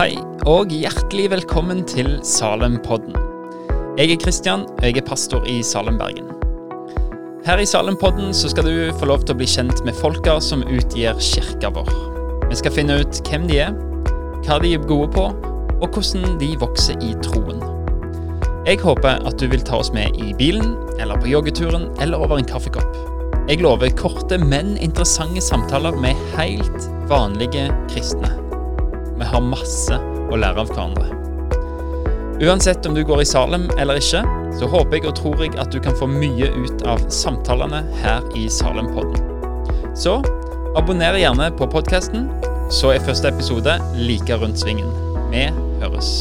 Hei, og hjertelig velkommen til Salempodden. Jeg er Kristian, og jeg er pastor i Salem, Bergen. Her i Salempodden så skal du få lov til å bli kjent med folka som utgir kirka vår. Vi skal finne ut hvem de er, hva de er gode på, og hvordan de vokser i troen. Jeg håper at du vil ta oss med i bilen, eller på joggeturen, eller over en kaffekopp. Jeg lover korte, men interessante samtaler med helt vanlige kristne. Vi har masse å lære av hverandre. Uansett om du går i Salem eller ikke, så håper jeg og tror jeg at du kan få mye ut av samtalene her i Salem-podden. Så abonner gjerne på podkasten, så er første episode like rundt svingen. Vi høres.